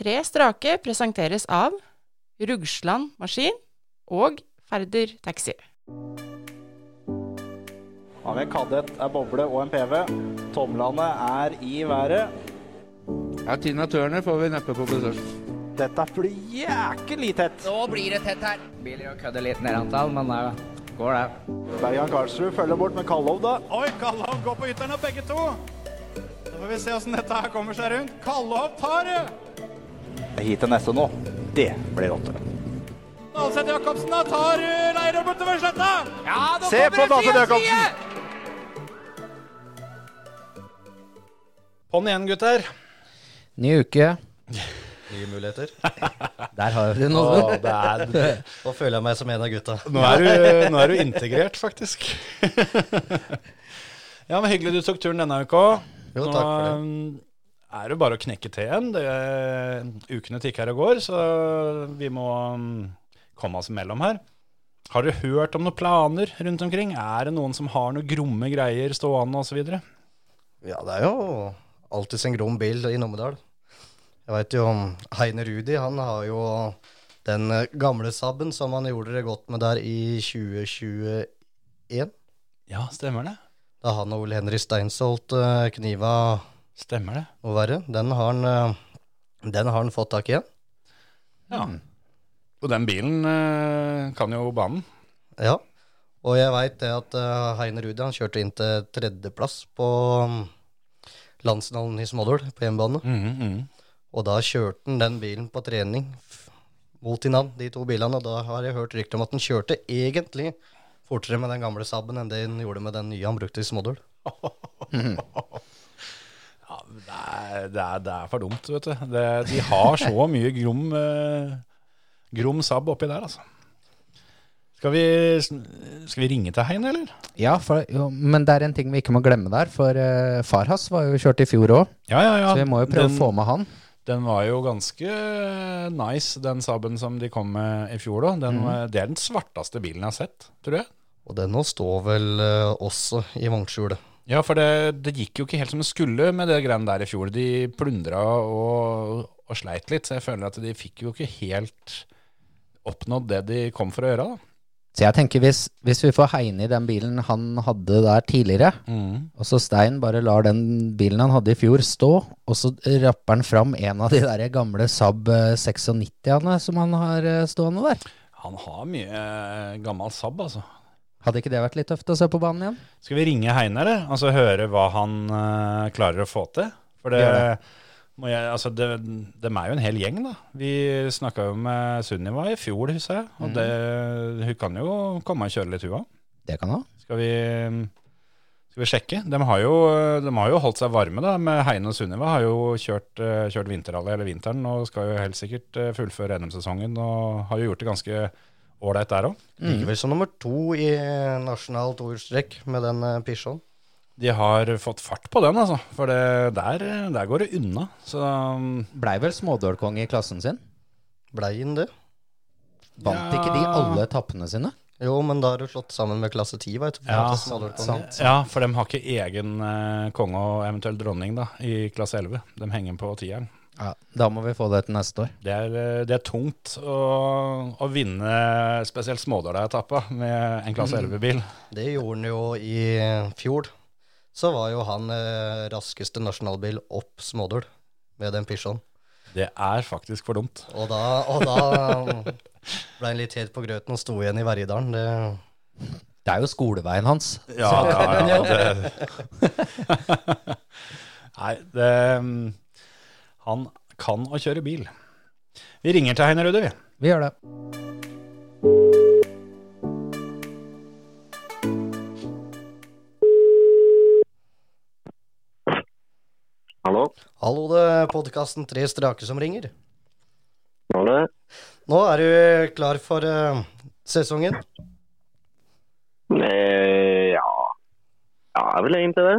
Tre strake presenteres av Rugsland Maskin og Færder Taxi. Har vi en kadett, er boble og en PV. Tomlene er i været. Ja, Tina Turner får vi neppe på besøk. Dette blir jækelig tett. Nå blir det tett her. Biler og kødder litt ned antall, men det går det. Bergan Karlsrud følger bort med Kallov, da. Oi, Kallov går på ytterne, av begge to. Så får vi se åssen dette her kommer seg rundt. Kallov tar det! Hit til neste nå. Det blir åtte. Alseth Jacobsen da tar uh, Leirøy bortover sletta. Ja, Se på Alseth Jacobsen. På'n igjen, gutter. Ny uke. Nye muligheter. Der har du noe. det er, nå føler jeg meg som en av gutta. Nå er du, nå er du integrert, faktisk. ja, men Hyggelig du tok turen denne uka. Jo, takk for det. Er det bare å knekke. Det, ukene tikker og går, så vi må mm, komme oss imellom her. Har dere hørt om noen planer rundt omkring? Er det noen som har noen gromme greier stående osv.? Ja, det er jo alltid en grom bil i Numedal. Jeg veit jo om Heine Rudi, han har jo den eh, gamle Saben som han gjorde det godt med der i 2021. Ja, stemmer det. Da han og Ole Henry Steinsholt eh, kniva Stemmer det. Og verre. Den har han, eh, den har han fått tak i igjen. Ja. Og den bilen eh, kan jo banen. Ja. Og jeg veit det at eh, Heine Rudi han kjørte inn til tredjeplass på um, landsfinalen i Smådøl på hjemmebane. Mm, mm. Og da kjørte han den bilen på trening mot hverandre, de to bilene. Og da har jeg hørt rykter om at han kjørte egentlig fortere med den gamle Saben enn det han gjorde med den nye han brukte i Smådøl. Ja, det er, det, er, det er for dumt, vet du. Det, de har så mye grom, eh, grom sabb oppi der, altså. Skal vi, skal vi ringe til Hein, eller? Ja, for, jo, men det er en ting vi ikke må glemme der. For eh, far hans var jo kjørt i fjor òg, Ja, ja, ja. så vi må jo prøve den, å få med han. Den var jo ganske nice, den Saben som de kom med i fjor. Da. Den, var- Det er den svarteste bilen jeg har sett, tror jeg. Og den nå står vel eh, også i vognskjulet. Ja, for det, det gikk jo ikke helt som det skulle med det greiene der i fjor. De plundra og, og sleit litt, så jeg føler at de fikk jo ikke helt oppnådd det de kom for å gjøre. da. Så jeg tenker hvis, hvis vi får hegne i den bilen han hadde der tidligere, og så Stein bare lar den bilen han hadde i fjor stå, og så rapper han fram en av de der gamle Saab eh, 96-ene som han har eh, stående der. Han har mye eh, gammel Saab, altså. Hadde ikke det vært litt tøft å se på banen igjen? Skal vi ringe Heine, og Altså høre hva han uh, klarer å få til? For det, må jeg, altså det, dem er jo en hel gjeng, da. Vi snakka jo med Sunniva i fjor, husker jeg. Og det, hun kan jo komme og kjøre litt, hun òg. Det kan hun. Skal vi, skal vi sjekke? De har, jo, de har jo holdt seg varme, da. Med Heine og Sunniva har jo kjørt, eh, kjørt vinterrally hele vinteren og skal jo helt sikkert eh, fullføre NM-sesongen. Og har jo gjort det ganske ålreit der òg. Ligger vel som nummer to i nasjonal tohjulstrekk med den uh. De har fått fart på den, altså. For det, der, der går det unna. Så um, Blei vel smådølkonge i klassen sin. Blei han det? Vant Ja. ikke de alle etappene sine? Jo, men da har du slått sammen med klasse 10, veit du. Ja, sant. Ja, for de har ikke egen uh, konge og eventuelt dronning da, i klasse 11. De henger på tieren. Ja, Da må vi få det til neste år. Det er, eh, det er tungt å, å vinne spesielt Smådala-etappa med en klasse 11-bil. Det gjorde han jo i fjor. Så var jo han eh, raskeste nasjonalbil opp Smådøl med den Peugeoten. Det er faktisk for dumt. Og da, og da ble han litt helt på grøten og sto igjen i Verjedalen. Det, Det er jo skoleveien hans. Ja, ja, ja det. Nei, det mm, Han kan å kjøre bil. Vi ringer til Heine Røde, vi. Vi gjør det. Hallo? Hallo, det er podkasten Tre strake som ringer. Hallo. Nå er du klar for uh, sesongen. Eh, ja. Ja, jeg er vel egentlig det.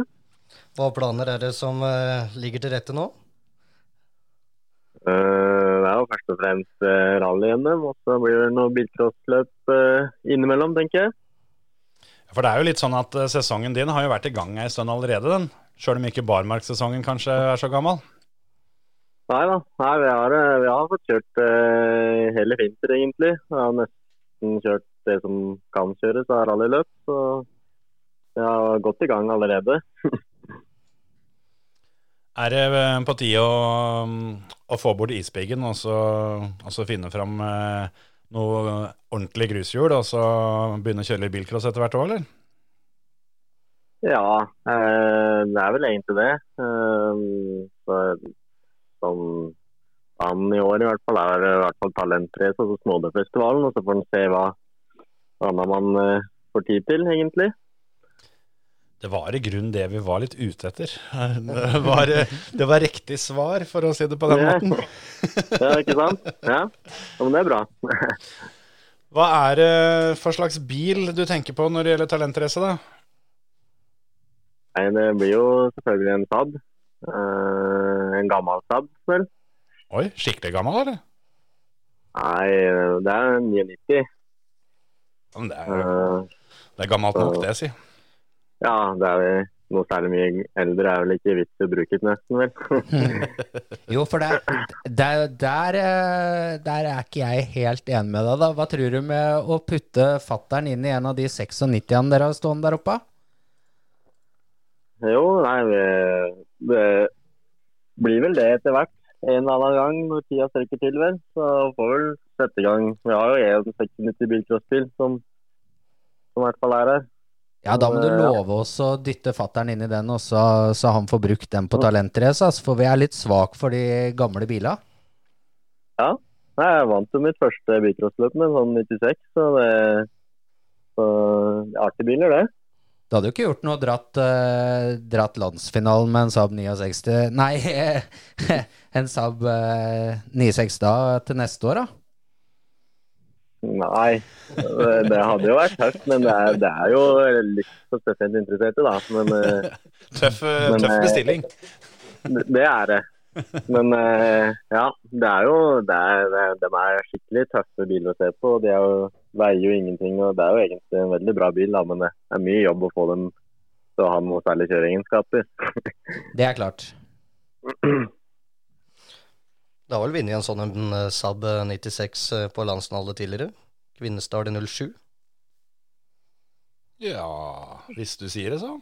Hva planer er det som uh, ligger til rette nå? Eh, det er jo først og fremst uh, rally-NM, og så blir det noe bilcrossløp eh, innimellom, tenker jeg. For det er jo litt sånn at eh, sesongen din har jo vært i gang ei stund allerede, den. Sjøl om ikke barmarkssesongen kanskje er så gammel. Nei da. Nei, vi, har, eh, vi har fått kjørt eh, hele vinter, egentlig. Vi har nesten kjørt det som kan kjøres av rallyløp. Så vi har gått i gang allerede. Er det eh, på tide å, å få bort isbiggen og så, og så finne fram eh, noe ordentlig grushjul, og så begynne å kjøre litt bilcross etter hvert òg, eller? Ja, eh, det er vel egentlig det. Eh, så, som han i år i hvert fall er i hvert fall talentrace, altså Smådøfestivalen. Og så får en se hva hva man eh, får tid til, egentlig. Det var i grunnen det vi var litt ute etter. Det var, det var riktig svar, for å si det på den måten. Ja, ikke sant? Ja, men det er bra. Hva er det for slags bil du tenker på når det gjelder talentrace, da? Nei, det blir jo selvfølgelig en Saab. Eh, en gammel Saab, vel. Oi, skikkelig gammel, eller? Nei, det er 99. Men det er, Eh, det er gammelt nok, det, si. Ja, det er vel noe særlig mye eldre er vel ikke vits i å bruke det nesten, vel. Jo, for der, der, der, eh, der er ikke jeg helt enig med deg, da. Hva tror du med å putte fattern inn i en av de 96-ene dere har stående der oppe? jo, nei, det, det blir vel det etter hvert. En eller annen gang når tida strekker til, vel. Så får vi vel sette i gang. Vi har jo en 96 bilcrossbil som, som i hvert fall er her. Ja, da må du love oss å dytte fattern inn i den, også, så han får brukt den på talentrace, altså, for vi er litt svak for de gamle bila. Ja. Jeg vant jo mitt første bilcrossløp med sånn 96, så det så, Artige biler, det. Det hadde jo ikke gjort noe dratt, eh, dratt landsfinalen med en Saab 69 Nei, en Saab eh, 96 da til neste år, da. Nei, det hadde jo vært tøft, men det er, det er jo litt for spesielt interesserte, da. Men eh, Tøff, eh, Men, tøff eh, bestilling. det det er det. Men eh, ja, det er jo det er, det, De er skikkelig tøffe biler å se på. De er jo, veier jo ingenting. og Det er jo egentlig en veldig bra bil, da, men det er mye jobb å få dem til å ha noe særlig kjøreegenskaper. Det er klart. Det har vel vunnet en sånn en eh, Saab 96 eh, på landsfinale tidligere. Kvinnestad i 07. Ja, hvis du sier det, så.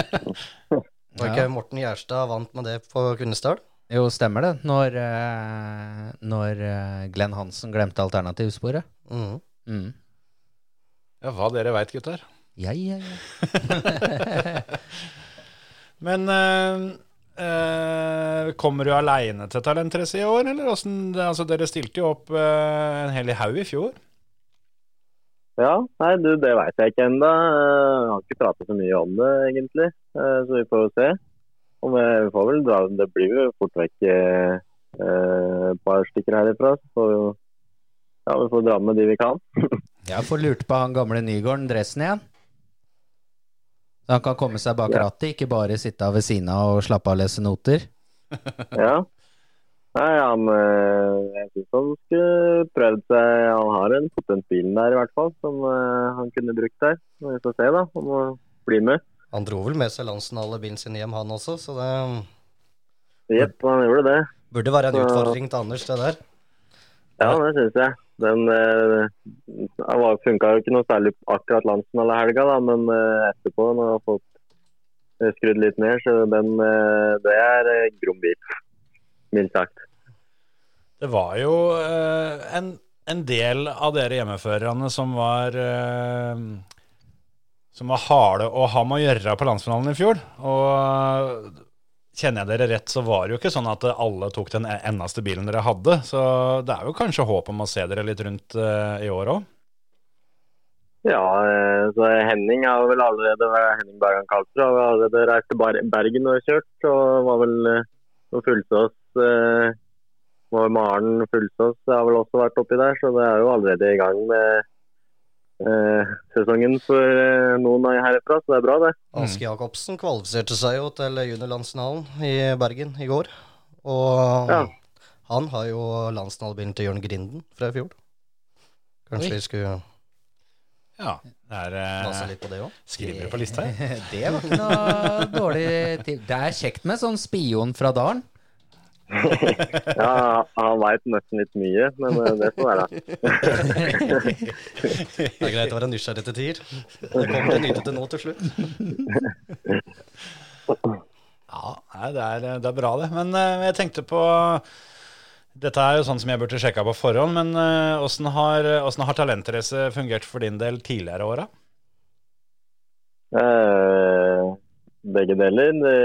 Var ikke Morten Gjerstad vant med det på Kvinesdal? Jo, stemmer det. Når, eh, når eh, Glenn Hansen glemte alternativsporet. Mm. Mm. Ja, hva dere veit, gutter. Ja, ja, ja. Men eh, eh, kommer du aleine til talentrace i år, eller åssen Altså, dere stilte jo opp eh, en hel haug i fjor. Ja, nei, du, det veit jeg ikke ennå. Jeg har ikke pratet så mye om det, egentlig. Eh, Så vi får jo se. Og vi får vel dra Det blir jo fort vekk eh, et par stykker herifra. Så vi Ja, vi får dra med de vi kan. Jeg får lurt på han gamle Nygården dressen igjen. Så han kan komme seg bak Ja. rattet, ikke bare sitte ved siden av og slappe av og lese noter. Ja. Nei, han eh, Jeg syns han skulle prøvd seg Han har en potensial der, i hvert fall, som eh, han kunne brukt der. Vi får se, da, om han blir med. Han dro vel med seg Lansen-Alle bilen sin hjem, han også, så det Jepp, han gjorde det. burde være en utfordring til Anders, det der. Ja, det syns jeg. Den eh, funka jo ikke noe særlig akkurat landsfinale helga, da, men eh, etterpå, når jeg har fått eh, skrudd litt ned, så den, eh, det er eh, grom bil. Mildt sagt. Det var jo eh, en, en del av dere hjemmeførerne som var eh, Som var harde å ha med å gjøre på landsfinalen i fjor. Og kjenner jeg dere rett, så var det jo ikke sånn at alle tok den eneste bilen dere hadde. Så det er jo kanskje håp om å se dere litt rundt eh, i år òg. Ja, eh, så Henning har vel allerede Henning Bergan Karlsrud har allerede reist til Bergen og kjørt. Og var vel eh, og Fullsås Maren Fullsås har vel også vært oppi der, så det er jo allerede i gang med eh, sesongen for eh, noen av herfra, så det er bra, det. Aske Jacobsen kvalifiserte seg jo til juniorlandsfinalen i Bergen i går. Og Ja. han har jo landsfinalebilen til Jørn Grinden fra i fjor. Kanskje Oi. vi skulle Ja, det er eh? Skriver du på lista her? Det var ikke noe dårlig til. Det er kjekt med sånn spion fra dalen. Ja, han veit nesten litt mye, men eh, det får være. Det er greit å være nysgjerrig til tider. Det kommer til nytte til nå til slutt. Ja, det, er, det er bra, det. Men eh, jeg tenkte på Dette er jo sånn som jeg burde sjekka på forhånd, men eh, åssen har, har talentrace fungert for din del tidligere åra? Eh, begge deler. Det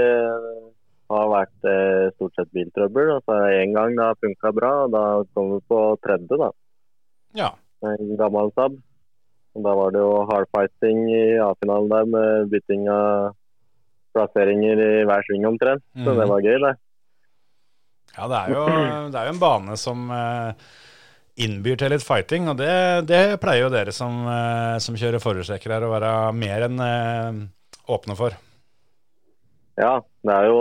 har vært eh, stort sett biltrøbbel. Og så én gang det har funka bra, og da kom vi på tredje, da. Ja. En gammel Saab. Da var det jo hardfighting i A-finalen der med bytting av plasseringer i hver sving omtrent. Så Mhm. det var gøy, det. Ja, det er jo, det er jo en bane som eh, innbyr til litt fighting, og det, det pleier jo dere som, eh, som kjører forhjulstrekker her å være mer enn eh, åpne for. Ja, det er jo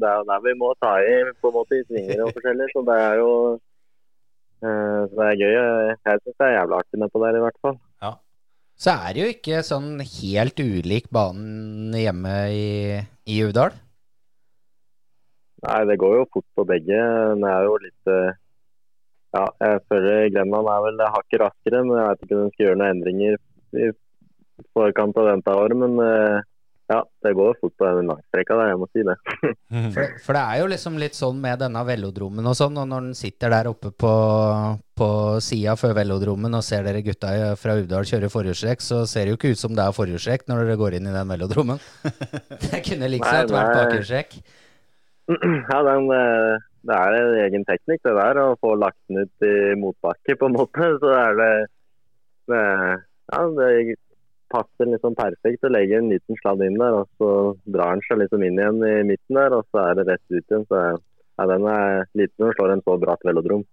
det er der vi må ta i på en måte i svinger og forskjellig. Så det er jo eh, så det er gøy. Jeg syns det er jævlig artig med på der, i hvert fall. Så er det jo ikke sånn helt ulik banen hjemme i, i Uvdal. Nei, det går jo fort på begge. Den er jo litt eh, Ja, jeg føler Grenland er vel hakket raskere, men jeg vet ikke om den skal gjøre noen endringer i forkant av dette året. Men eh, ja, det går fort på den langstreka der, jeg må si det. For, for det er jo liksom litt sånn med denne velodromen og sånn, og når den sitter der oppe på, på sida før velodromen og ser dere gutta fra Uvdal kjøre forhjulstrekk, så ser det jo ikke ut som det er forhjulstrekk når dere går inn i den velodromen. Det kunne liksom Nei, vært bakhjulstrekk. Ja, den, eh, det er en egen teknikk det der, å få lagt den ut i motbakke på en måte. Så er det, det Ja, det passer liksom perfekt å legge en liten sladd inn der, og så drar den seg liksom inn igjen i midten der, og så er det rett ut igjen. Så ja, den er liten og slår en så bratt velodrom.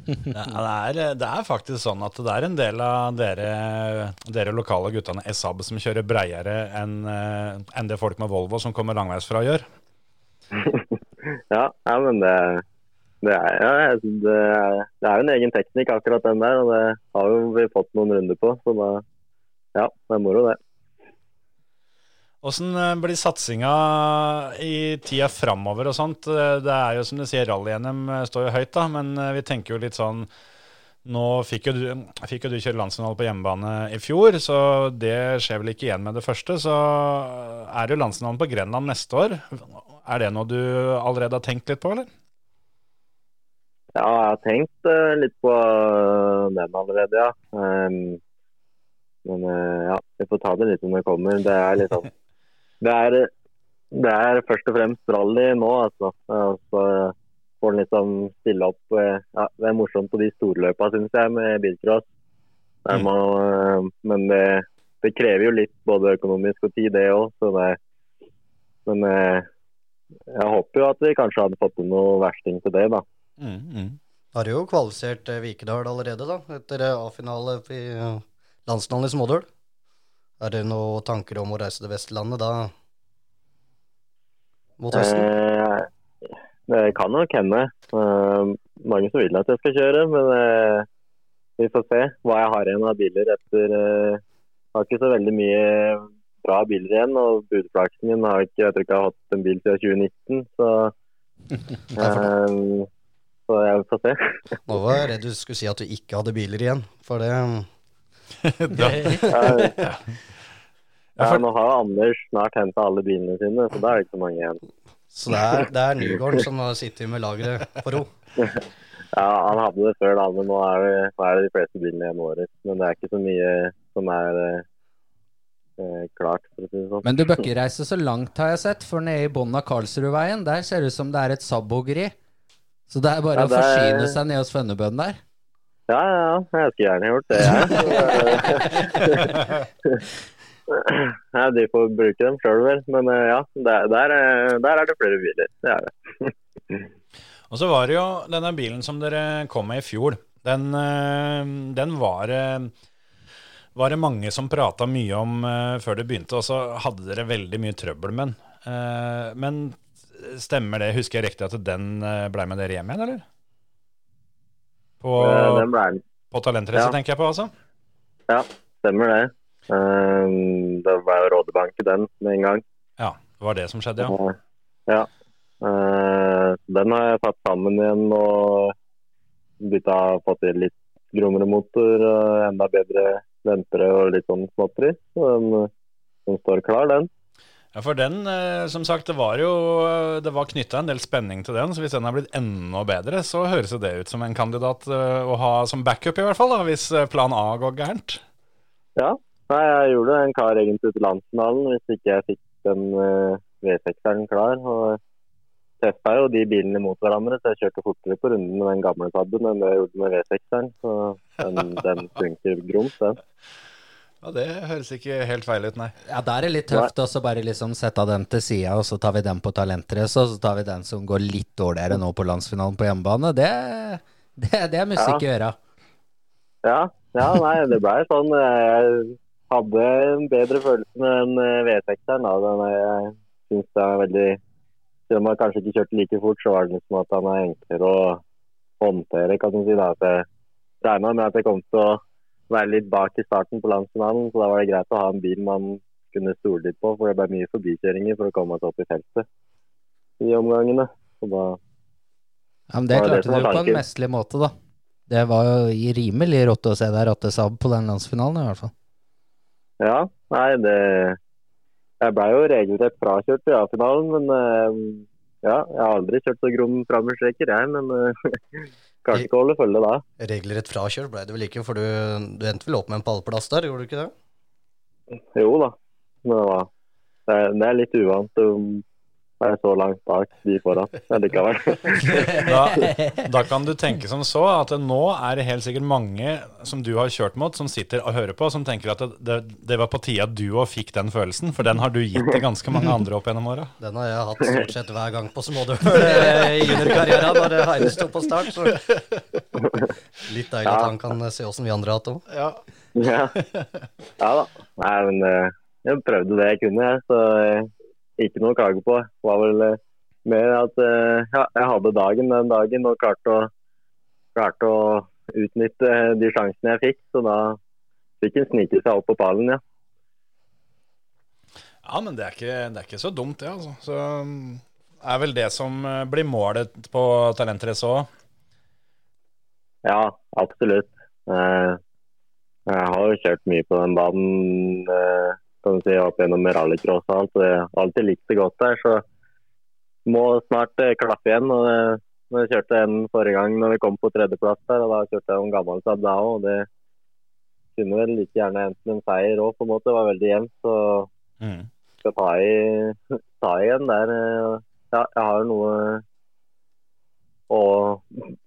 Ja, det, er, det er faktisk sånn at det er en del av dere, dere lokale guttene i Saab som kjører breiere enn en det folk med Volvo som kommer langveisfra gjør. Ja, ja men det, det, er, ja, det, er, det er en egen teknikk akkurat den der, og det har jo vi fått noen runder på. Så da, ja, det er moro det. Åssen eh, blir satsinga i tida framover og sånt? Eh, Det er jo som du sier, rally-NM står jo høyt, da, men eh, vi tenker jo litt sånn Nå fikk jo, du, fikk jo du kjøre landsfinale på hjemmebane i fjor, så det skjer vel ikke igjen med det første. Så er det jo landsfinalen på Grenland neste år. Er det noe du allerede har tenkt litt på, eller? Ja, jeg har tenkt eh, litt på eh, den allerede, ja. Men eh, ja, vi får ta det litt når det kommer. Det er litt sånn Det er, det er først og fremst rally nå, altså. Og så får en liksom stille opp eh, ja, Det er morsomt på de storløpa, syns jeg, med bilcross. Mm. eh, Men det, det krever jo litt både økonomisk og tid, det òg. Så det Men jeg håper jo at vi kanskje hadde fått til noe versting til det, da. Mm, mm. Har jo kvalifisert Vikedal allerede, da, etter A-finale i landsfinalen i Smådøl. Er det noen tanker om å reise til Vestlandet da? Mot høsten? Eh, det kan nok hende. Eh, mange som vil at jeg skal kjøre, men eh, vi får se hva jeg har igjen av biler etter eh, Har ikke så veldig mye bra biler igjen, og budflaksen min har ikke Jeg tror ikke jeg har hatt en bil siden 2019, så eh, Så jeg får se. Nå var jeg redd du skulle si at du ikke hadde biler igjen, for det Ja, ja, nå har Anders snart henta alle bilene sine, så da er det ikke så mange igjen. Så det er, det er Nygården som sitter med lageret på ro. Ja, Han hadde det før, da, men nå er det, nå er det de fleste bilene igjen året. Men det er ikke så mye som er eh, eh, klart, for å si det sånn. Men du bør ikke reise så langt, har jeg sett, for nede i bunnen av Karlsrudveien, der ser det ut som det er et Saab-hoggeri. Så det er bare Ja, å det er- forsyne seg nede hos Fønnebøen der. Ja, ja, ja. Jeg skulle gjerne gjort det, jeg. ja, de får bruke dem sjøl, vel. Men eh, ja, der, der, er- der er det flere biler. Det er det. Og så var det jo denne bilen som dere kom med i fjor. Den, eh, den var, eh, var det mange som prata mye om eh, før det begynte, og så hadde dere veldig mye trøbbel med den. Eh, Men stemmer det, husker jeg riktig at den blei ble med dere hjem igjen, eller? På, på talentrace, ja. tenker jeg på, altså? Ja, stemmer det. Um, det ble jo rådebank i den med en gang. Ja, det var det som skjedde, ja. Eh, Ja. Eh, den har jeg tatt sammen igjen og bytta fått i litt grommere motor enda bedre ventere og litt sånn småtteri. Så den, den står klar, den. Ja, for den, eh, som sagt, det var jo Det var knytta en del spenning til den, så hvis den har blitt enda bedre, så høres det ut som en kandidat eh, å ha som backup, i hvert fall, da, hvis eh, plan A går gærent. Ja. Nei, jeg gjorde en kar egentlig til landsfinalen hvis ikke jeg fikk den uh, V6-eren klar. og testa jo de bilene mot hverandre, så jeg kjørte fortere på runden med den gamle Saben enn det jeg gjorde med V6-eren. Så den, den funker gromt, den. Ja, Det høres ikke helt feil ut, nei. Ja, da er det litt tøft også bare liksom sette den til sida, og så tar vi den på talentrace, og så tar vi den som går litt dårligere nå på landsfinalen på hjemmebane. Det, det, det er musikk i øra. Ja, ja, nei, det ble sånn. Jeg hadde en bedre følelse med den eh, V6-eren. Den er- Jeg syns det er veldig Selv om jeg kanskje ikke kjørte like fort, så var det liksom at han er enklere å håndtere, kan du si. da. At jeg regna med at jeg kom til å være litt bak i starten på landsfinalen, så da var det greit å ha en bil man kunne stole litt på, for det ble mye forbikjøringer for å komme seg opp i feltet i omgangene. Så da Ja, men det klarte det du på en mesterlig måte, da. Det var jo rimelig rått å se deg ratte Saab på den landsfinalen, i hvert fall. Ja, nei, det Jeg ble jo regelrett frakjørt i A-finalen, men eh, ja, jeg har aldri kjørt så grom framoverstreker, jeg, men uh, klarte ikke å holde følge da. Regelrett frakjør ble det vel ikke, for du, du endte vel opp med en pallplass der, gjorde du ikke det? Jo da, men det, var, det, det er litt uvant være så langt bak de foran likevel. Da, da kan du tenke som så at nå er det helt sikkert mange som du har kjørt mot, som sitter og hører på, som tenker at det, det, det var på tide at du òg fikk den følelsen, for den har du gitt til ganske mange andre opp gjennom åra. Den har jeg hatt stort sett hver gang på smådører i juniorkarrieren når Heine sto på start. Så. Litt deilig at han kan se åssen vi andre har hatt det òg. Ja. ja. ja da. Nei, men eh, jeg prøvde det jeg kunne, jeg, så eh, ikke noe å klage på. Det var vel eh, mer at eh, ja, jeg hadde dagen den dagen og klarte å, klarte å utnytte de sjansene jeg fikk. Så da fikk en snike seg opp på pallen, ja. Ja, men det er ikke, det er ikke så dumt, det, altså. Så um, er vel det som eh, blir målet på talentrace òg. Ja, absolutt. Eh, jeg har jo kjørt mye på den banen eh, kan du si, opp gjennom rallycross og alt. det Jeg har alltid likt det godt der, så må snart eh, klappe igjen. og det, når Jeg kjørte en forrige gang når vi kom på tredjeplass der, og da kjørte jeg en gammel Saab da òg. Det kunne vel like gjerne endt med en seier òg, på en måte. Det var veldig jevnt. Så Mm. skal ta, i, ta igjen der. eh, Ja, jeg har noe og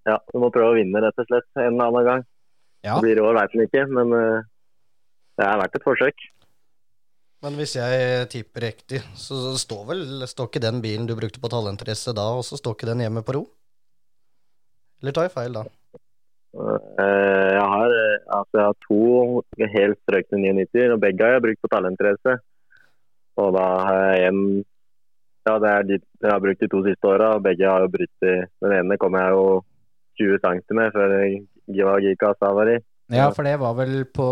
ja, du må prøve å vinne, rett og slett, en eller annen gang. Ja. Det blir i år, veit en ikke, men eh, det er verdt et forsøk. Men hvis jeg tipper riktig, så står vel står ikke den bilen du brukte på talentrace da, og så står ikke den hjemme på ro? Eller tar jeg feil da? Eh, jeg, har, altså, jeg har to helt strøkne 99, og begge har jeg brukt på talentrace. Og da har jeg en Ja, det er de jeg har brukt de to siste åra, og begge har jo brutt i Den ene kom jeg jo 20 cm før Giva-Gikas var i. Ja, for det var vel på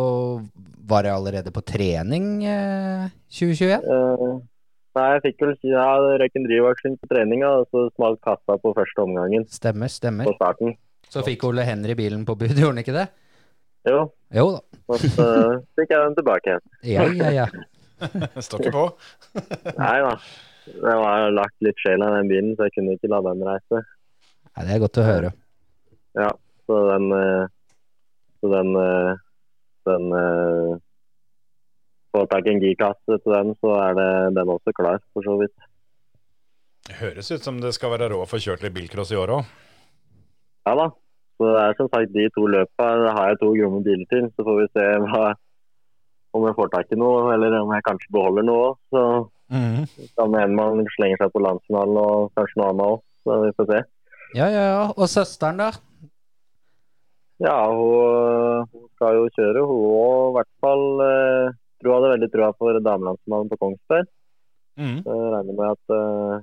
Var det allerede på trening eh, 2021? Eh, nei, jeg fikk vel si ja, røyk en drivaksjon på treninga, og så smalt kassa på første omgangen Stemmer, stemmer. på starten. Så fikk Ole Henry bilen på bud, gjorde han ikke det? Jo, Jo da. og så fikk jeg den tilbake igjen. Ja, ja, ja. Står ikke på. Nei da. Det var lagt litt sjel i den bilen, så jeg kunne ikke la den reise. Nei, det er godt å høre. Ja, så den eh, Så den eh, Den Får Få tak i en girkasse til den, så er det den også klar, for så vidt. Det høres ut som det skal være råd å få kjørt litt bilcross i år òg. Ja da. Så det er som sagt de to løpa det har jeg to gromme biler til. Så får vi se hva, om jeg får tak i noe, eller om jeg kanskje beholder noe òg. Så Mm. kan det hende man slenger seg på landsfinalen og kanskje noe annet òg. Så vi får se. Ja, ja, ja. Og søsteren, da? Ja, hun, hun skal jo kjøre, hun òg. I hvert fall eh, tror jeg hadde veldig trua for damelandsmannen på Kongsberg. Mm. Så Jeg regner med at eh,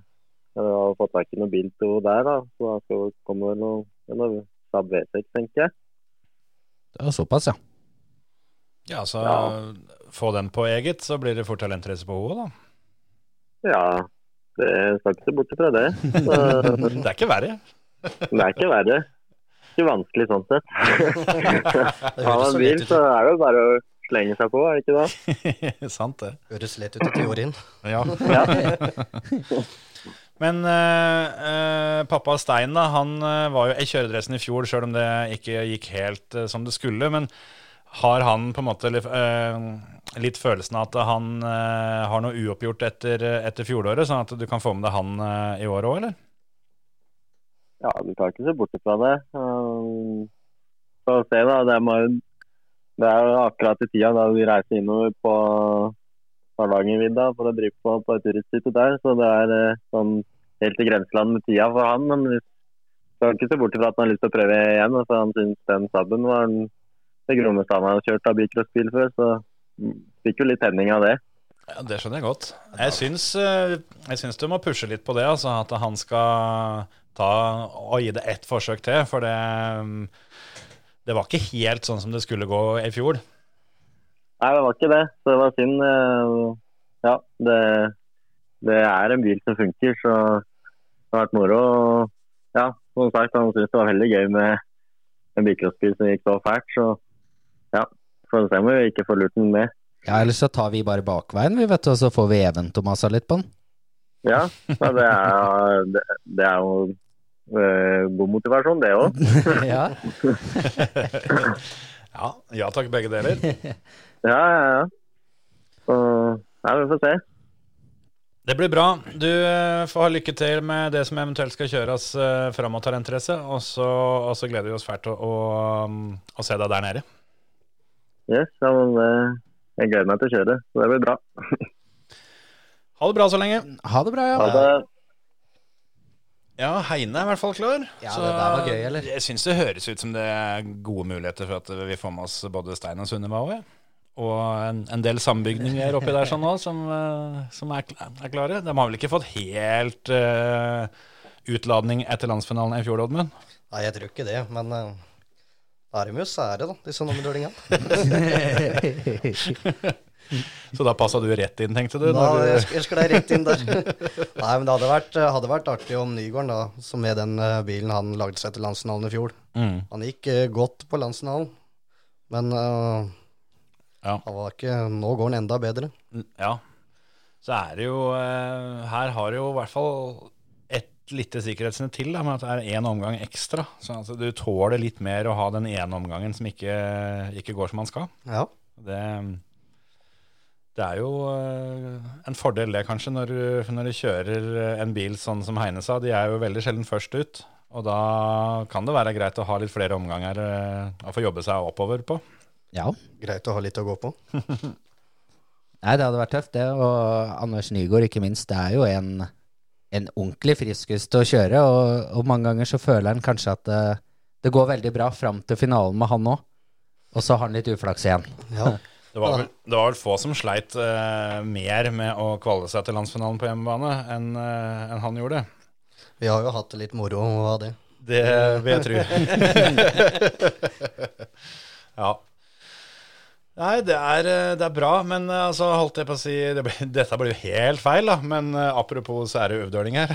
jeg har fått tak i noen bil til henne der, da. Så da skal hun komme vel noe, noe Saab V6, tenker jeg. Det var såpass, ja. Ja, så Ja. få den på eget, så blir det fort talentrace på henne, da. Ja, Det skal ikke se bort fra det. Så, Det er ikke verre. det er ikke verre. Ikke vanskelig sånn sett. Har man bil, så er det jo bare å slenge seg på, er det ikke det? Sant det. høres lett ut i teorien. Ja. Ja. Men eh, eh, pappa Stein da, han eh, var jo i kjøredressen i fjor, sjøl om det ikke gikk helt eh, som det skulle. Men har han på en måte eh, litt følelsen av at han eh, har noe uoppgjort etter, etter fjoråret, sånn at du kan få med deg han i år òg, eller? Ja, du kan ikke se bort fra det. Um, Så se da, det, er, det er akkurat i tida da vi reiser innover på Hardangervidda for å drive på, på et turisthytte der. Så det er eh, sånn helt i grenseland med tida for han. Men vi skal ikke se bort fra at han har lyst til å prøve igjen. For han syns den Saben var den, det grommeste han har kjørt av bilcrossbil før. Så fikk jo litt tenning av det. Ja, Det skjønner jeg godt. Jeg syns, eh, jeg syns du må pushe litt på det, altså at han skal ta og gi det ett forsøk til. For det, mm, det var ikke helt sånn som det skulle gå i fjor. Nei, det var ikke det. Så det var synd. eh, Ja, det, det er en bil som funker, så det har vært moro. Og, Ja, som sagt, han syntes det var veldig gøy med en bilcrossbil som gikk så fælt. Så ja, får se om vi ikke får lurt den med. Ja, ellers så tar vi bare bakveien, vi vet du, og så får vi Even-Tomasa litt på den. Ja, det, er, det, det er jo eh, god motivasjon, det òg. ja. Ja, ja takk, begge deler. Ja, ja, ja. Så ja, vi får se. Det blir bra. Du eh, får ha lykke til med det som eventuelt skal kjøres uh, fram mot Talentrace. Og og så gleder vi oss fælt å, å, um, å se deg der nede. Yes, ja, men eh, jeg gleder meg til å kjøre, så det blir bra. Ha det bra så lenge. Ha det bra, ja. Ha det. Ja, Heine er i hvert fall klar. Ja, det der var gøy, eller? Jeg syns det høres ut som det er gode muligheter for at vi får med oss både Stein og Sunniva òg. Og en, en del sambygninger oppi der sånn også, som, eh, som er, er klare. De har vel ikke fått helt uh, utladning etter landsfinalen i fjor, Oddmund? Nei, jeg tror ikke det, men uh, da er de jo sære, da, disse nummerdølingene. Så da passa du rett inn, tenkte du? Da, du- jeg, sk- jeg sklei rett inn der. Nei, men det hadde vært, eh, hadde vært artig om Nygården, da, som med den eh, bilen han lagde seg til landsfinalen i fjor. Mm. Han gikk eh, godt på landsfinalen, men uh, Ja. han var ikke, nå går han enda bedre. Ja. Så er det jo Her har det jo i hvert fall lite sikkerhetsnett til, da, med at det er én omgang ekstra. Så altså, du tåler litt mer å ha den ene omgangen som ikke, ikke går som man skal. Ja, Det, det er jo eh, en fordel det, kanskje, når du, når du kjører en bil sånn som Heine sa. De er jo veldig sjelden først ut. Og da kan det være greit å ha litt flere omganger eh, å få jobbe seg oppover på. Ja. greit å ha litt å gå på. Nei, det hadde vært tøft, det. Og Anders Nygaard, ikke minst, det er jo en, en ordentlig friskus til å kjøre. Og, og mange ganger så føler han kanskje at det, det går veldig bra fram til finalen med han òg. Og så har han litt uflaks igjen. Ja, Det var, vel, det var vel få som sleit uh, mer med å kvalle seg til landsfinalen på hjemmebane enn uh, en han gjorde. vi har jo hatt det litt moro av det. Det vil jeg tro. ja. Nei, det er, eh, det er bra, men eh, altså, holdt jeg på å si det ble, Dette blir jo helt feil, da, men eh, apropos sære øvdøling her.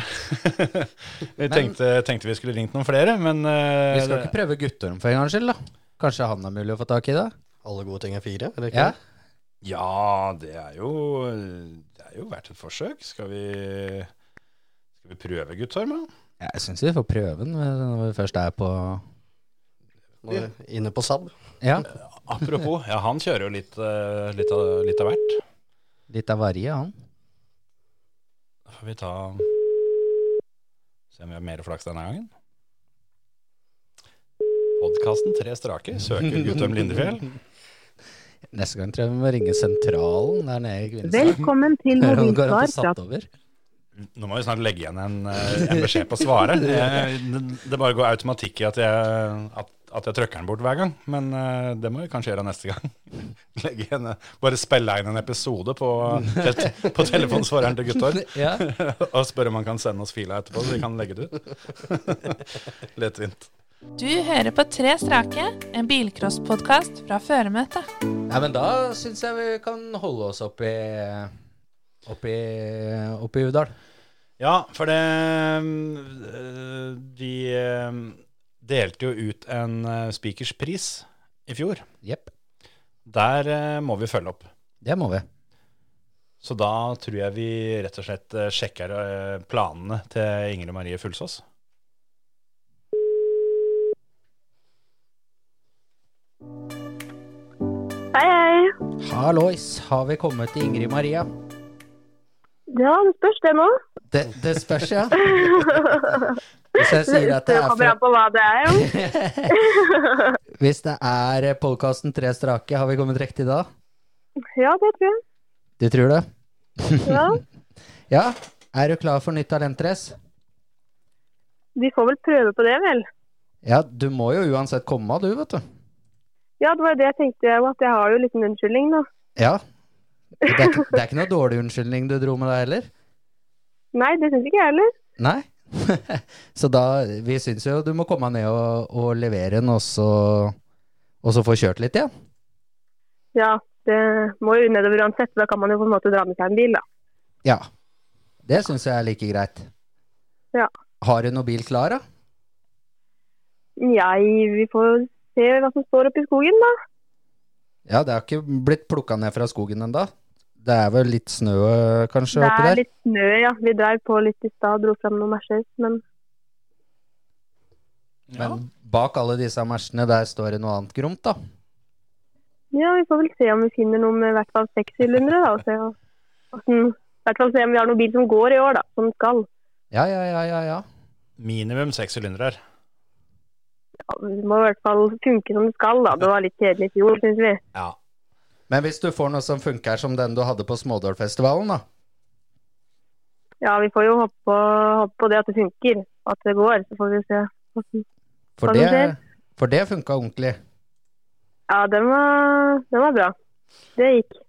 vi tenkte, tenkte vi skulle ringt noen flere, men eh, Vi skal det- ikke prøve Guttorm for en gangs skyld, da. Kanskje han er mulig å få tak i det? Alle gode ting er fire, er det ikke Ja. det? Ja, det er jo Det er jo verdt et forsøk. Skal vi Skal vi prøve, Guttorm? Ja, Jeg syns vi får prøve den når vi først er på er inne på SAB. Ja, Apropos, ja, han kjører jo litt, eh, litt, av, litt av hvert. litt av varje, han. Da får vi ta Se om vi har mer flaks denne gangen. Podkasten Tre strake søker Guttorm Lindefjell. Neste gang tror jeg vi må ringe sentralen der nede i Kvinesdal. Velkommen til mobilsvar. Nå må vi snart legge igjen en, eh, en beskjed på svaret. Det bare går automatikk i at jeg, at, at jeg trykker den bort hver gang. Men eh, det må vi kanskje gjøre neste gang. Legge igjen, eh, bare spille inn en episode på, på telefonsvareren til Guttorm. Ja. Og spørre om han kan sende oss fila etterpå, så vi kan legge det ut. Lettvint. Du hører på Tre strake, en bilcrosspodkast fra føremøtet. Nei, men da syns jeg vi kan holde oss oppi Oppi, oppi Udal. Ja, for det Vi øh, delte jo ut en speakerspris i fjor. Jepp. Der må vi følge opp. Det må vi. Så da tror jeg vi rett og slett sjekker planene til Ingrid Marie Fullsås. Hei, hei. Hallois, har vi kommet til Ingrid Maria? Ja, det spørs det nå. Det, det spørs, ja. Hvis jeg sier at det er kommer an på hva det er, jo. Hvis det er podkasten Tre strake, har vi kommet riktig da? ja, det tror jeg. Du tror det? Ja. Ja. Er du klar for nytt talentrace? Vi får vel prøve på det, vel. Ja, du må jo uansett komme, du, vet du. Ja, det var det jeg tenkte, at jeg har jo liten unnskyldning, da. Ja. Det er, ikke- det er ikke noe dårlig unnskyldning du dro med deg heller? Nei, det syns ikke jeg heller. Nei? så da Vi syns jo du må komme ned og, og levere den, og så, og så få kjørt litt igjen. Ja, det må jo nedover uansett. Da kan man jo på en måte dra med seg en bil, da. Ja. Det syns jeg er like greit. Ja. Har du noen bil klar, da? Jeg, vi får se hva som står oppe i skogen, da. Ja, det har ikke blitt plukka ned fra skogen ennå. Det er vel litt snø kanskje oppi der? Det er litt snø, ja. Vi dreiv på litt i stad, dro fram noen merser, men Men bak alle disse mersene, der står det noe annet gromt, da. ja, vi får vel se om vi finner noe med i hvert fall sekssylindere, da. Og se hvordan I hvert fall se om vi har noen bil som går i år, da. Som skal. Ja, ja, ja, ja. ja. Minimum seks sylindere. Ja, det må i hvert fall funke som det skal, da. Det var litt kjedelig i fjor, syns vi. Ja. Men hvis du får noe som funker som den du hadde på Smådålfestivalen, da? Ja, vi får jo håpe på, håpe på det at det funker. At det går. Så får vi se. For Hva som det, skjer? for det funka ordentlig. Ja, den var, den var bra. Det gikk.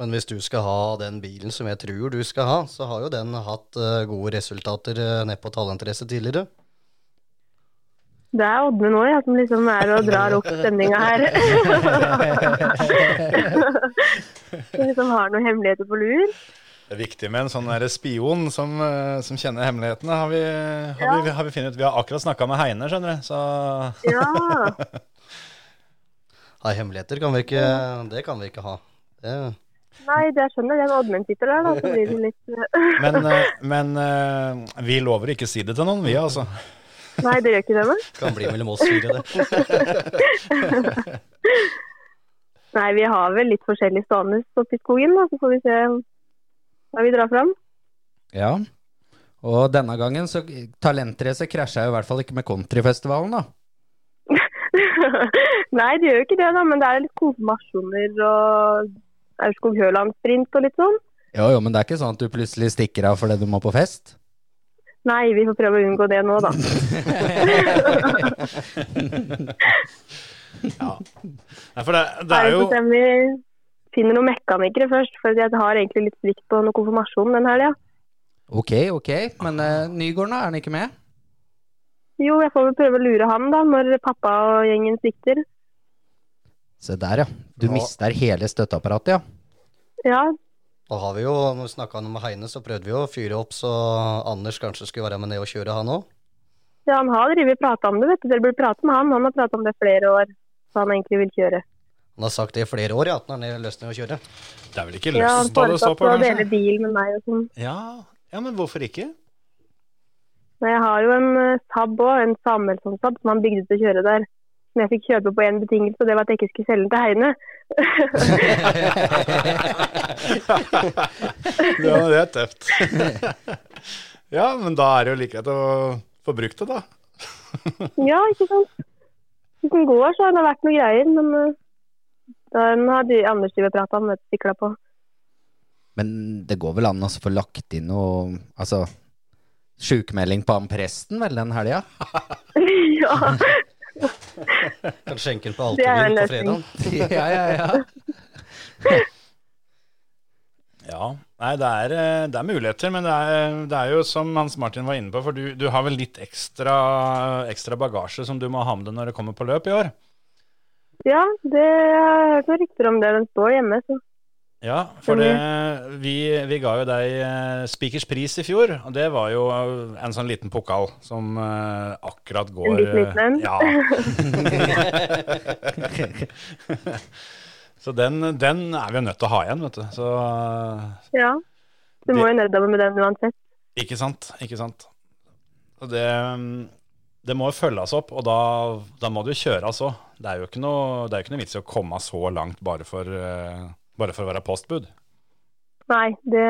Men hvis du skal ha den bilen som jeg tror du skal ha, så har jo den hatt eh, gode resultater ned nede på talentrace tidligere. Det er Ådne nå, ja, som liksom er og drar opp stemninga her. Som liksom har noen hemmeligheter på lur. Det er viktig med en sånn der spion som, eh, som kjenner hemmelighetene, har vi, har vi, har vi funnet ut. Vi har akkurat snakka med Heine, skjønner du, så Ja. Nei, hemmeligheter kan vi ikke Det kan vi ikke ha. Det, Nei, det jeg skjønner den Oddmund sitter der, da. Så blir det litt Men, eh, men eh, vi lover ikke å si det til noen, vi, altså. Nei, det gjør ikke det, nei. kan bli mellom oss fire, det. Nei, vi har vel litt forskjellig stående oppe i skogen, da. Så får vi se hva vi drar fram. Ja. Og denne gangen så Talentrace krasja jo i hvert fall ikke med countryfestivalen, da. Nei, det gjør jo ikke det, da. Men det er litt konfirmasjoner og Aurskog-Høland-sprint og litt sånn. Jo, jo, men det er ikke sånn at du plutselig stikker av fordi du må på fest? Nei, vi får prøve å unngå det nå, da. Nei, for det, det er jo vi finner noen mekanikere først. For jeg har egentlig litt svikt på noe konfirmasjon den helga. Ok, ok. Men uh, Nygården, er han ikke med? Jo, jeg får vel prøve å lure han, da, når pappa og gjengen svikter. Se der, ja. Du Ja. mister hele støtteapparatet, ja. Ja, Og har vi jo, når vi snakka med Heine, så prøvde vi å fyre opp så Anders kanskje skulle være med ned og kjøre, han òg. ja han har drevet prata om det, vet du. Dere burde prate med han. Han har prata om det flere år, så han egentlig vil kjøre. Han har sagt det i flere år, ja, at han har lyst til å kjøre. Det er vel ikke Ja, han lyst til å stå han på, å dele bil med meg og sånn. Ja, ja, men hvorfor ikke? Men jeg har jo en eh, Saab òg, en Samuelsson-Saab, som han bygde til å kjøre der. Som jeg fikk kjøpe på én betingelse, og det var at jeg ikke skulle selge den til Heine. Ja, det er tøft. ja, men da er det jo like greit å få brukt det, da. ja, ikke sant. Hvis den går, så har det vært noe greier, men eh, den har de Anders drevet prata om, sikla på. Men det går vel an å få lagt inn noe Altså sjukmelding på han presten vel den helga? ja. Kan skjenke den på er Altervin på fredag. ja, ja, ja. Ja, nei, det er, eh, det er muligheter, men det er, det er jo som Hans Martin var inne på, for du, du har vel litt ekstra, ekstra bagasje som du må ha med deg når det kommer på løp i år? ja, det jeg har hørt noen rykter om det. Den står hjemme, så Ja, for det, vi, vi ga jo deg eh, Spikers pris i fjor, og det var jo en sånn liten pokal som eh, akkurat går En liten en. Ja. Så den, den er vi jo nødt til å ha igjen, vet du. Så Ja. Du må jo nedover med den uansett. Ikke sant, ikke sant. Og det, det må jo følges opp, og da, da må det jo kjøres òg. Det er jo ikke noe, det er ikke noe vits i å komme så langt bare for, eh, bare for å være postbud. Nei, det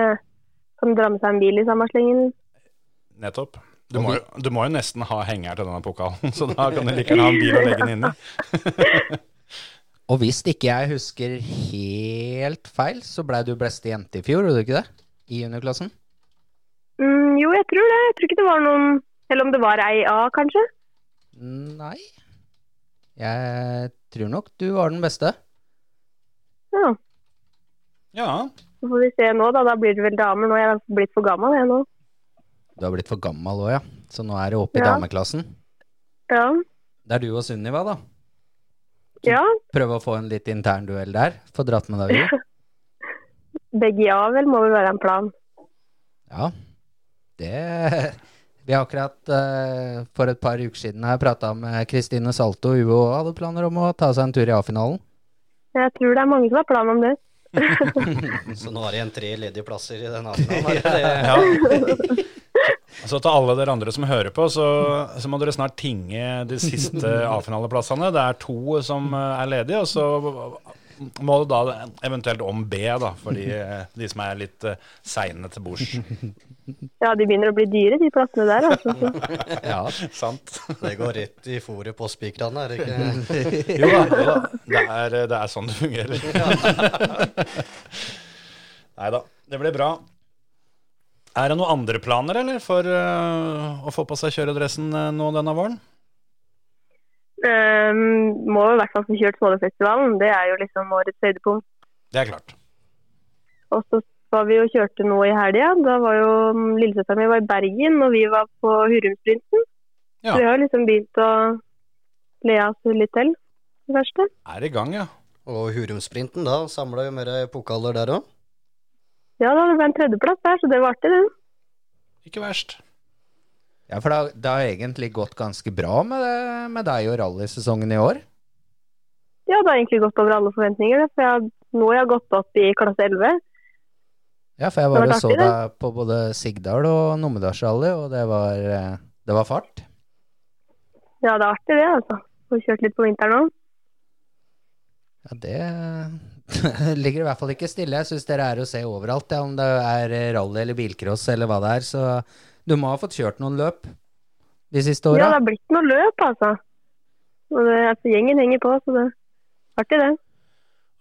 kan dra med seg en bil i samme slengen. Nettopp. Du må, du må jo nesten ha henger til denne pokalen, så da kan du like gjerne ha en bil å legge den inn i. Og hvis ikke jeg husker helt feil, så blei du beste jente i fjor, gjorde du ikke det? I juniorklassen? Mm, jo, jeg tror det. Jeg tror ikke det var noen Eller om det var ei A, kanskje? Nei. Jeg tror nok du var den beste. Ja. Ja. Så får vi se nå, da. Da blir det vel damer. Nå er jeg blitt for gammel, jeg nå. Du har blitt for gammel òg, ja. Så nå er du oppe i Ja. dameklassen. Ja. Det er du og Sunniva, da. ja. Prøve å få en litt intern duell der. Få dratt med deg ut. Begge ja, vel, må vel være en plan. Ja, det Vi har akkurat uh, for et par uker siden her prata med Kristine Salto UO hadde planer om å ta seg en tur i A-finalen. Jeg tror det er mange som har plan om det. Så nå er det igjen tre ledige plasser i den avtalen. Ja. Så til alle dere andre som hører på, så, så må dere snart tinge de siste A-finaleplassene. Det er to som eh, er ledige, og så må det da eventuelt om B, da, for de, de som er litt uh, seine til bords. Ja, de begynner å bli dyre, de plassene der. altså. Ja, Sant? Det går rett i fôret på spikrene, er det ikke? Jo da, jo da. Det, er, det er sånn det fungerer. Nei da, det blir bra. Er det noen andre planer, eller, for uh, å få på seg kjøredressen uh, nå denne våren? Um, må i hvert fall få kjørt Smålefestivalen. Det er jo liksom årets høydepunkt. Det er klart. Og så var vi og kjørte nå i helga. Da var jo mm, lillesøsteren min var i Bergen, og vi var på Hurumsprinten. Ja. Så vi har liksom begynt å le oss litt til, det verste. Er i gang, ja. Og Hurumsprinten, da samla jo mer pokaler der òg. Ja, da det ble en tredjeplass der, så det var artig, det. Ikke verst. Ja for det har, det har egentlig gått ganske bra med, det, med deg og rallysesongen i år. Ja, det har egentlig gått over alle forventninger. For jeg, nå har jeg gått opp i klasse 11. Ja, for jeg bare så deg på både Sigdal og Numedalsrally, og det var, det var fart. Ja, det er artig det, altså. Får kjørt litt på vinteren òg. Ja, det ligger i hvert fall ikke stille. Jeg syns dere er å se overalt, ja, om det er rally eller bilcross eller hva det er. Så du må ha fått kjørt noen løp de siste Ja, det har blitt noen løp, altså. Og det, altså, Gjengen henger på, så det er artig, det.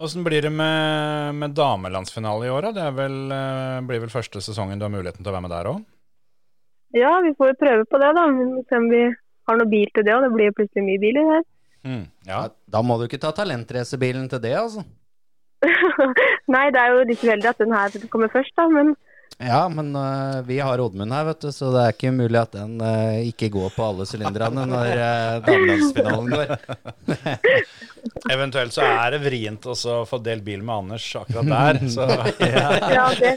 Åssen blir det med, med damelandsfinale i år? da? Det er vel, eh, blir vel første sesongen du har muligheten til å være med der òg? Ja, vi får jo prøve på det, da. Vi må Se om vi har noe bil til det, og det blir plutselig mye biler her. Mm, ja. Da må du ikke ta talentracerbilen til det, altså. Nei, det er jo litt uheldig at den her kommer først, da. Men Ja, men uh, vi har Oddmund her, vet du, så det er ikke mulig at den uh, ikke går på alle sylinderne når uh, damelandsfinalen går. Eventuelt så er det vrient å få delt bil med Anders akkurat der. Så ja, det,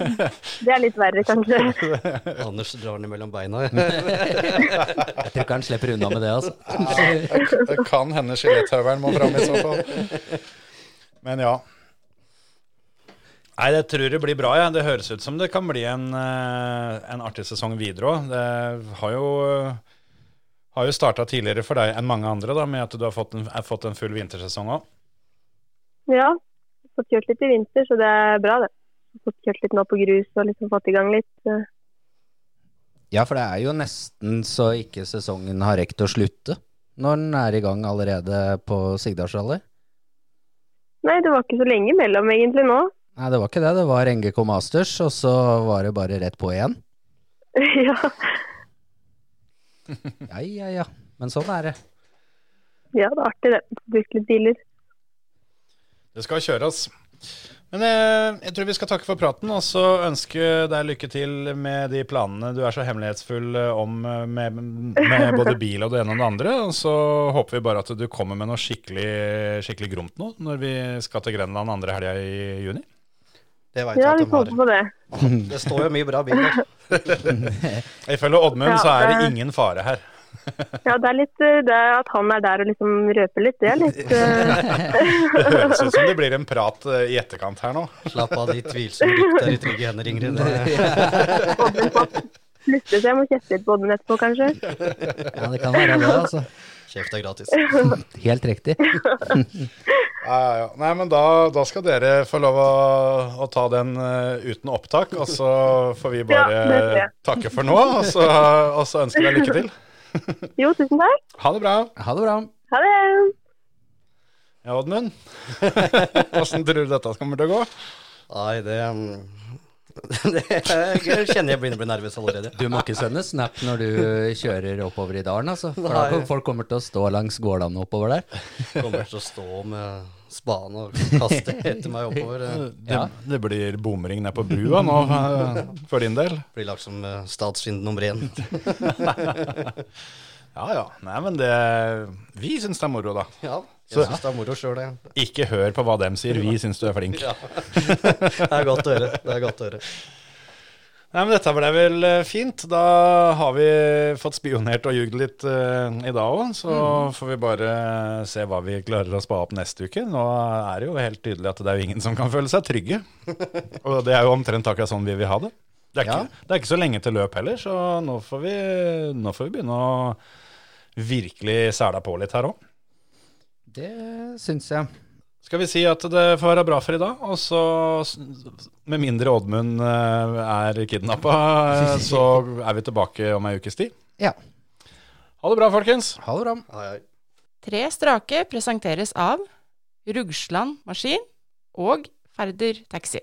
det er litt verre, kanskje. Anders drar den mellom beina. Jeg tror ikke han slipper unna med det, altså. det kan hende skjeletthøvelen må fram i så fall. Men ja. Nei, det tror jeg blir bra. Ja. Det høres ut som det kan bli en, eh, en artig sesong videre òg. Det har jo, har jo starta tidligere for deg enn mange andre, da, med at du har fått en, har fått en full vintersesong òg. Ja, fått kjørt litt i vinter, så det er bra, det. Fått kjørt litt nå på grus og liksom fått i gang litt. eh. Ja, for det er jo nesten så ikke sesongen har rekt å slutte når den er i gang allerede på Sigdalsrally. Nei, det var ikke så lenge mellom egentlig nå. Nei, det var ikke det. Det var NGK Masters, og så var det bare rett på igjen. ja. Ja, ja, ja. Men sånn er det. ja, det er artig, det. Bruke litt biler. Det skal kjøres. Men jeg, jeg tror vi skal takke for praten, og så ønske deg lykke til med de planene du er så hemmelighetsfull eh, om eh, med, med både bil og det ene og det andre. Og så håper vi bare at du kommer med noe skikkelig, skikkelig gromt nå når vi skal til Grenland andre helga i juni. Det vet Ja, jeg vi at de har. på det. Det står jo mye bra biler. Ifølge Oddmund Ja, så er det ingen fare her. Ja, det er litt eh, det at han er der og liksom røper litt, det er litt eh, Det høres ut som det blir en prat eh, i etterkant her nå. Slapp av de tvilsomme rykter i trygge hender, Ingrid. Oddmund flytte seg. Jeg må kjefte litt på Oddmund etterpå, kanskje. Ja, det kan være det, altså. Kjeft er gratis. Helt riktig. Ja, ja, ja. Nei, men da, da skal dere få lov å, å ta den uh, uten opptak, og så får vi bare Ja, takke for nå, og så, og så ønsker deg lykke til. Jo, tusen takk. Ha det bra. Ha det bra. Ha det. Ja, Oddmund. Åssen tror du dette kommer til å gå? Nei, det, um, det Jeg kjenner jeg begynner å bli nervøs allerede. Du må ikke sende snap når du kjører oppover i dalen, altså. For da folk kommer til å stå langs gårdene oppover der. Kommer til å stå med spaden og kaste etter meg oppover. Det, det blir bomring ned på brua nå, eh, for din del. Blir lagt som eh, statsfiende nummer én. Ja ja. Nei, men det Vi syns det er moro, da. Ja, jeg syns det er moro sjøl, jeg. Ikke hør på hva dem sier, vi syns du er flink. Ja. Det er godt å høre. Det er godt å høre. Nei, men dette ble vel eh, fint. Da har vi fått spionert og jugd litt uh, i dag òg. Så får vi bare se hva vi klarer å spa opp neste uke. Nå er det jo helt tydelig at det er jo ingen som kan føle seg trygge. Og det er jo omtrent akkurat sånn vi vil ha det. Det er, ikke, det er ikke så lenge til løp heller, så nå får vi, nå får vi begynne å virkelig sæla på litt her òg. Det syns jeg. Skal vi si at det får være bra for i dag, og så, med mindre Oddmund eh, er kidnappa, eh, så er vi tilbake om ei ukes tid. Ja. Ha det bra, folkens. Ha det bra. Hei, hei. Tre strake presenteres av Rugsland Maskin og Ferder Taxi.